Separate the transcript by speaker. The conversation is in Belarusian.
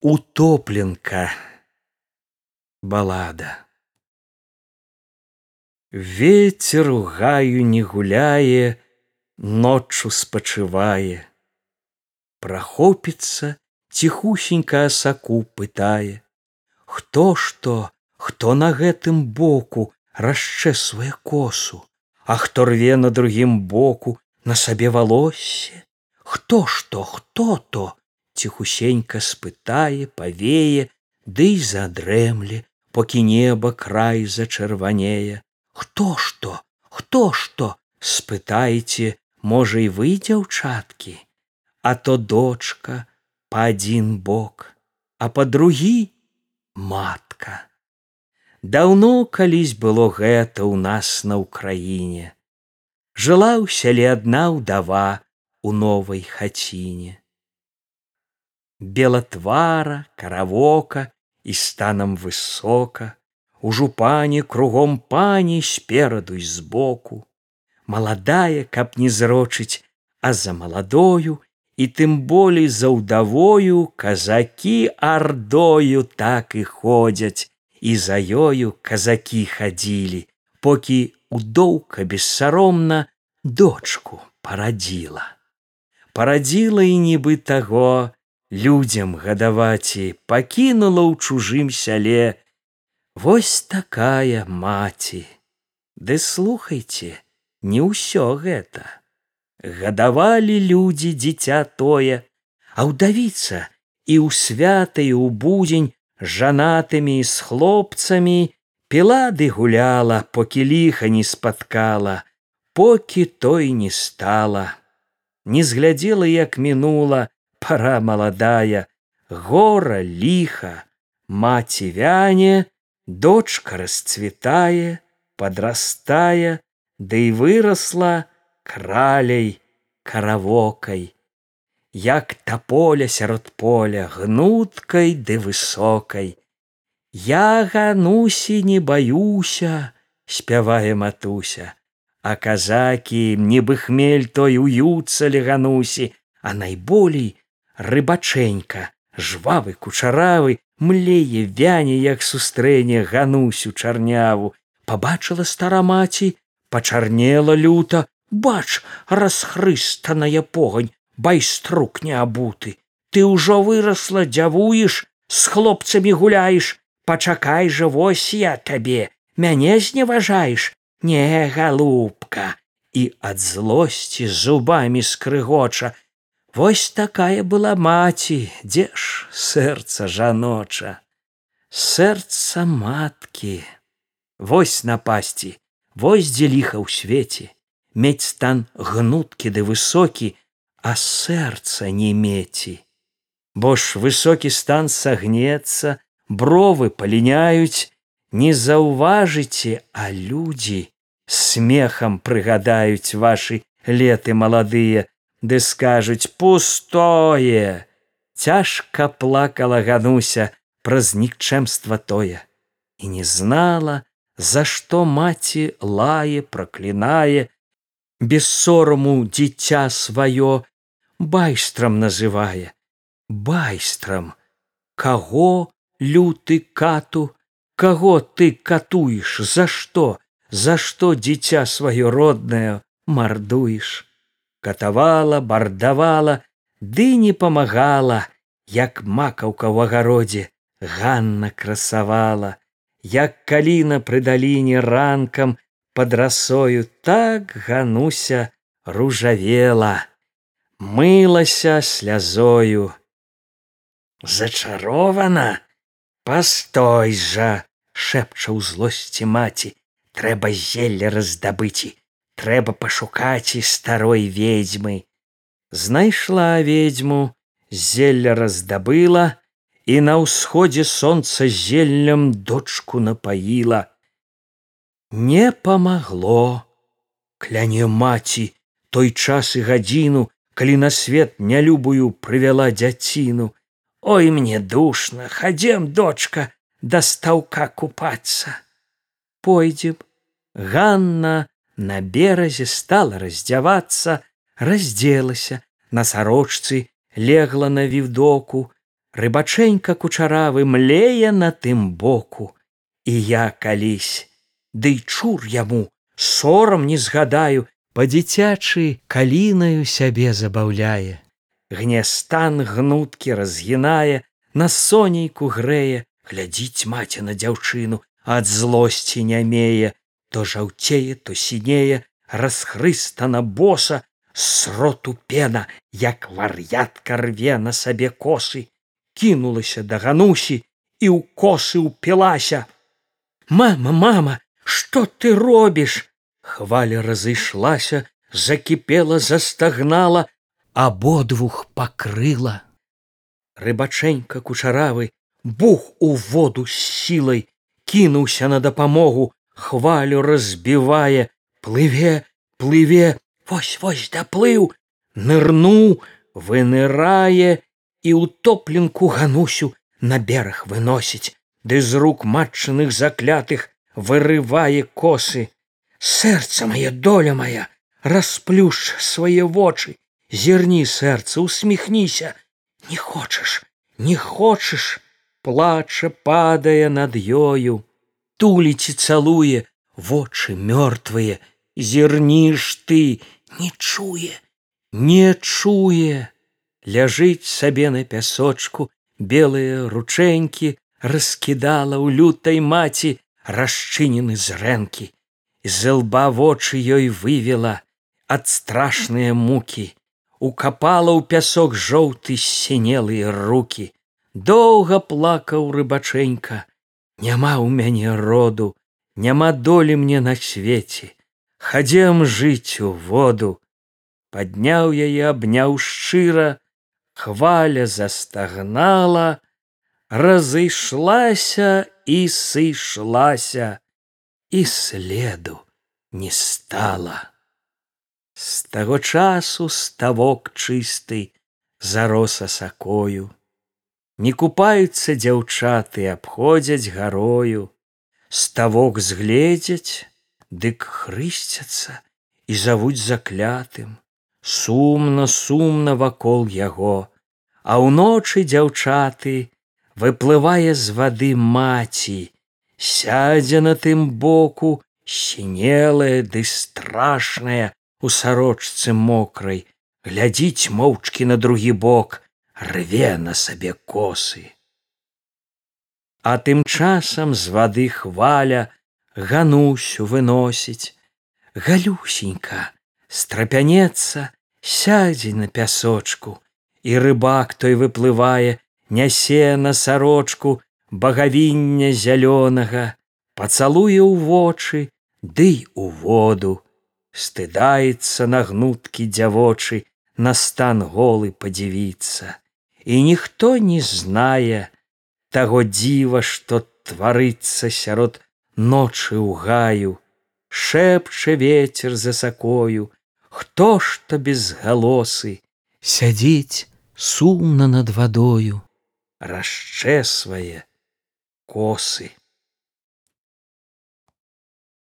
Speaker 1: утопленка балада ветер у гаю не гуляе ноччу спачывае. Прахопіцца ціхусенька асаку пытае. Хто што хто на гэтым боку расчэсвае косу? А хто рве на другім боку на сабе валосе хто што хто то ціхусенька спытае павее ды да задрэмле покі неба край зачырванее. Хто што? Хто што спытайце можа і вы дзяўчаткі? А то дочка па адзін бок а па другі матка даўно калісь было гэта ў нас на ўкраіне. Жыла ў сяле адна ўдава у новай хаціне белатвара каравока і станам высока. У жупане кругом пані спераду і збоку. Маладая каб не зрочыць а за маладою і тым болей за ўдавою казакі ардою так і ходзяць. І за ёю казакі хадзілі покі удоўка бессаромна дочку парадзіла. Парадзіла і нібы таго людзям гадаваці пакінула ў чужым сяле. Вось такая маці. Ды слухайте не ўсё гэта. Гадавалі людзі дзіця тое а ўдавіца і ў святай у будзень жанатымі з хлопцамі пілады гуляла покі ліха не спаткала покі той не стала. Не зглядзела як мінула пора маладая гора ліха маці вяне дочка расцвітае подрастае ды да і вырасла краляй каравокай. Як таполя сярод поля гнуткай ды высокай. Я ганусі не баюся спявае матуся. А казакі нібы хмель той уюцца леганусі а найболей рыбачэнька жвавы кучаравы млее вяне як сустрэне ганусю чарняву. Побачыла стара маці пачарнела люта. Бач расхрыстаная погань байструк не абуты ты ўжо вырасла дзявуеш з хлопцамі гуляеш. Пачакай жа вось я табе мяне зневажаеш. Не галубка. І ад злосці зубамі скрыгоча Вось такая была маці, дзе ж сэрца жаноча, сэрца маткі, Вось напасці, вось дзе ліха ў свеце, мець стан гнуткі ды высокі, а сэрца не меці. Бо ж высокі стан сагнецца, бровы паліняюць, не заўважыце, а людзі смехам прыгадаюць вашы леты маладыя, ды скажуць пустое. Цяжка плакала гануся праз нікчэмства тое. І не знала за што маці лае праклінае. Без сораму дзіця сваё байстрам называе. Байстрам. Каго люты кату? Каго ты катуеш? За што? За што дзіця сваё роднае мардуеш катавала бардавала ды не памагала як макаўка ў агародзе ганна красавала як каліна пры даліне ранкам под расою так гануся ружавела мылася слязою. Зачарована? Пастой жа шэпча ў злосці маці. Трэба зелля раздабыці трэба пашукаць і старой ведзьмы. Знайшла ведзьму зелля раздабыла і на ўсходзе сонца зеллем дочку напаіла. Не памагло. Кляне маці той час і гадзіну калі на свет нялюбую прывяла дзяціну. Ой мне душна хадзем дочка да стаўка купацца пойдзем. Ганна на беразе стала раздзявацца разделася на сарочцы легла на вівдоку рыбачэнька кучаравы млее на тым боку. І я калісь дый чур яму сорам не згадаю па-дзіцячы калінаю сябе забаўляе. Гнестан гнуткі разгінае на сонейку грэе глядзіць маці на дзяўчыну ад злосці нямее то жаўцее то сінее расхрыстана боса сроту пена як вар'ятка рве на сабе косы. Кінулася да ганусі і ў косы ўпілася. Мама мама что ты робіш? Хваля разышлася закіпела застагнала абодвух пакрыла. Рыбачэнька кучаравы бух у воду з сілай кінуўся на дапамогу хвалю разбівае плыве плыве вось вось даплыў нырнуў вынырае і утопленку ганусю на бераг выносіць ды з рук матчыных заклятых вырывае косы. Сэрца мае доля моя расплюш свае вочы зірні сэрца усміхніся. Не хочаш не хочаш плача падае над ёю туліць і цалуе вочы мёртвыя зірніш ты не чуе не чуе. Ляжыць сабе на пясочку белыя ручэнькі раскідала ў лютай маці расчынены зрэнкі. З лба вочы ёй вывела ад страшныя мукі. Укапала ў пясок жоўты сінелыя руки доўга плакаў рыбачэнька няма ў мяне роду няма долі мне на свеце. Хадзем жыць у воду. Падняў яе абняў шчыра хваля застагнала разышлася і сышлася і следу не стала. З таго часу ставок чысты зароса сакою не купаюцца дзяўчаты абходзяць гарою. Ставок згледзяць дык хрысцяцца і завуць заклятым. Сумна сумна вакол яго. А ўночы дзяўчаты выплывае з вады маці сядзе на тым боку сінелая ды страшная у сарочцы мокрай. Глядзіць моўчкі на другі бок рве на сабе косы. А тым часам з вады хваля ганусю выносіць. Галюсенька страпянецца сядзе на пясочку і рыбак той выплывае нясе на сарочку багавіння зялёнага пацалуе ў вочы дый у воду. Стыдаецца на гнуткі дзявочы на стан голы падзівіцца і ніхто не знае таго дзіва што тварыцца сярод ночы ў гаю шэпча ветер за сакою. Хто ж то без галосы сядзіць сумна над вадою расчэсвае косы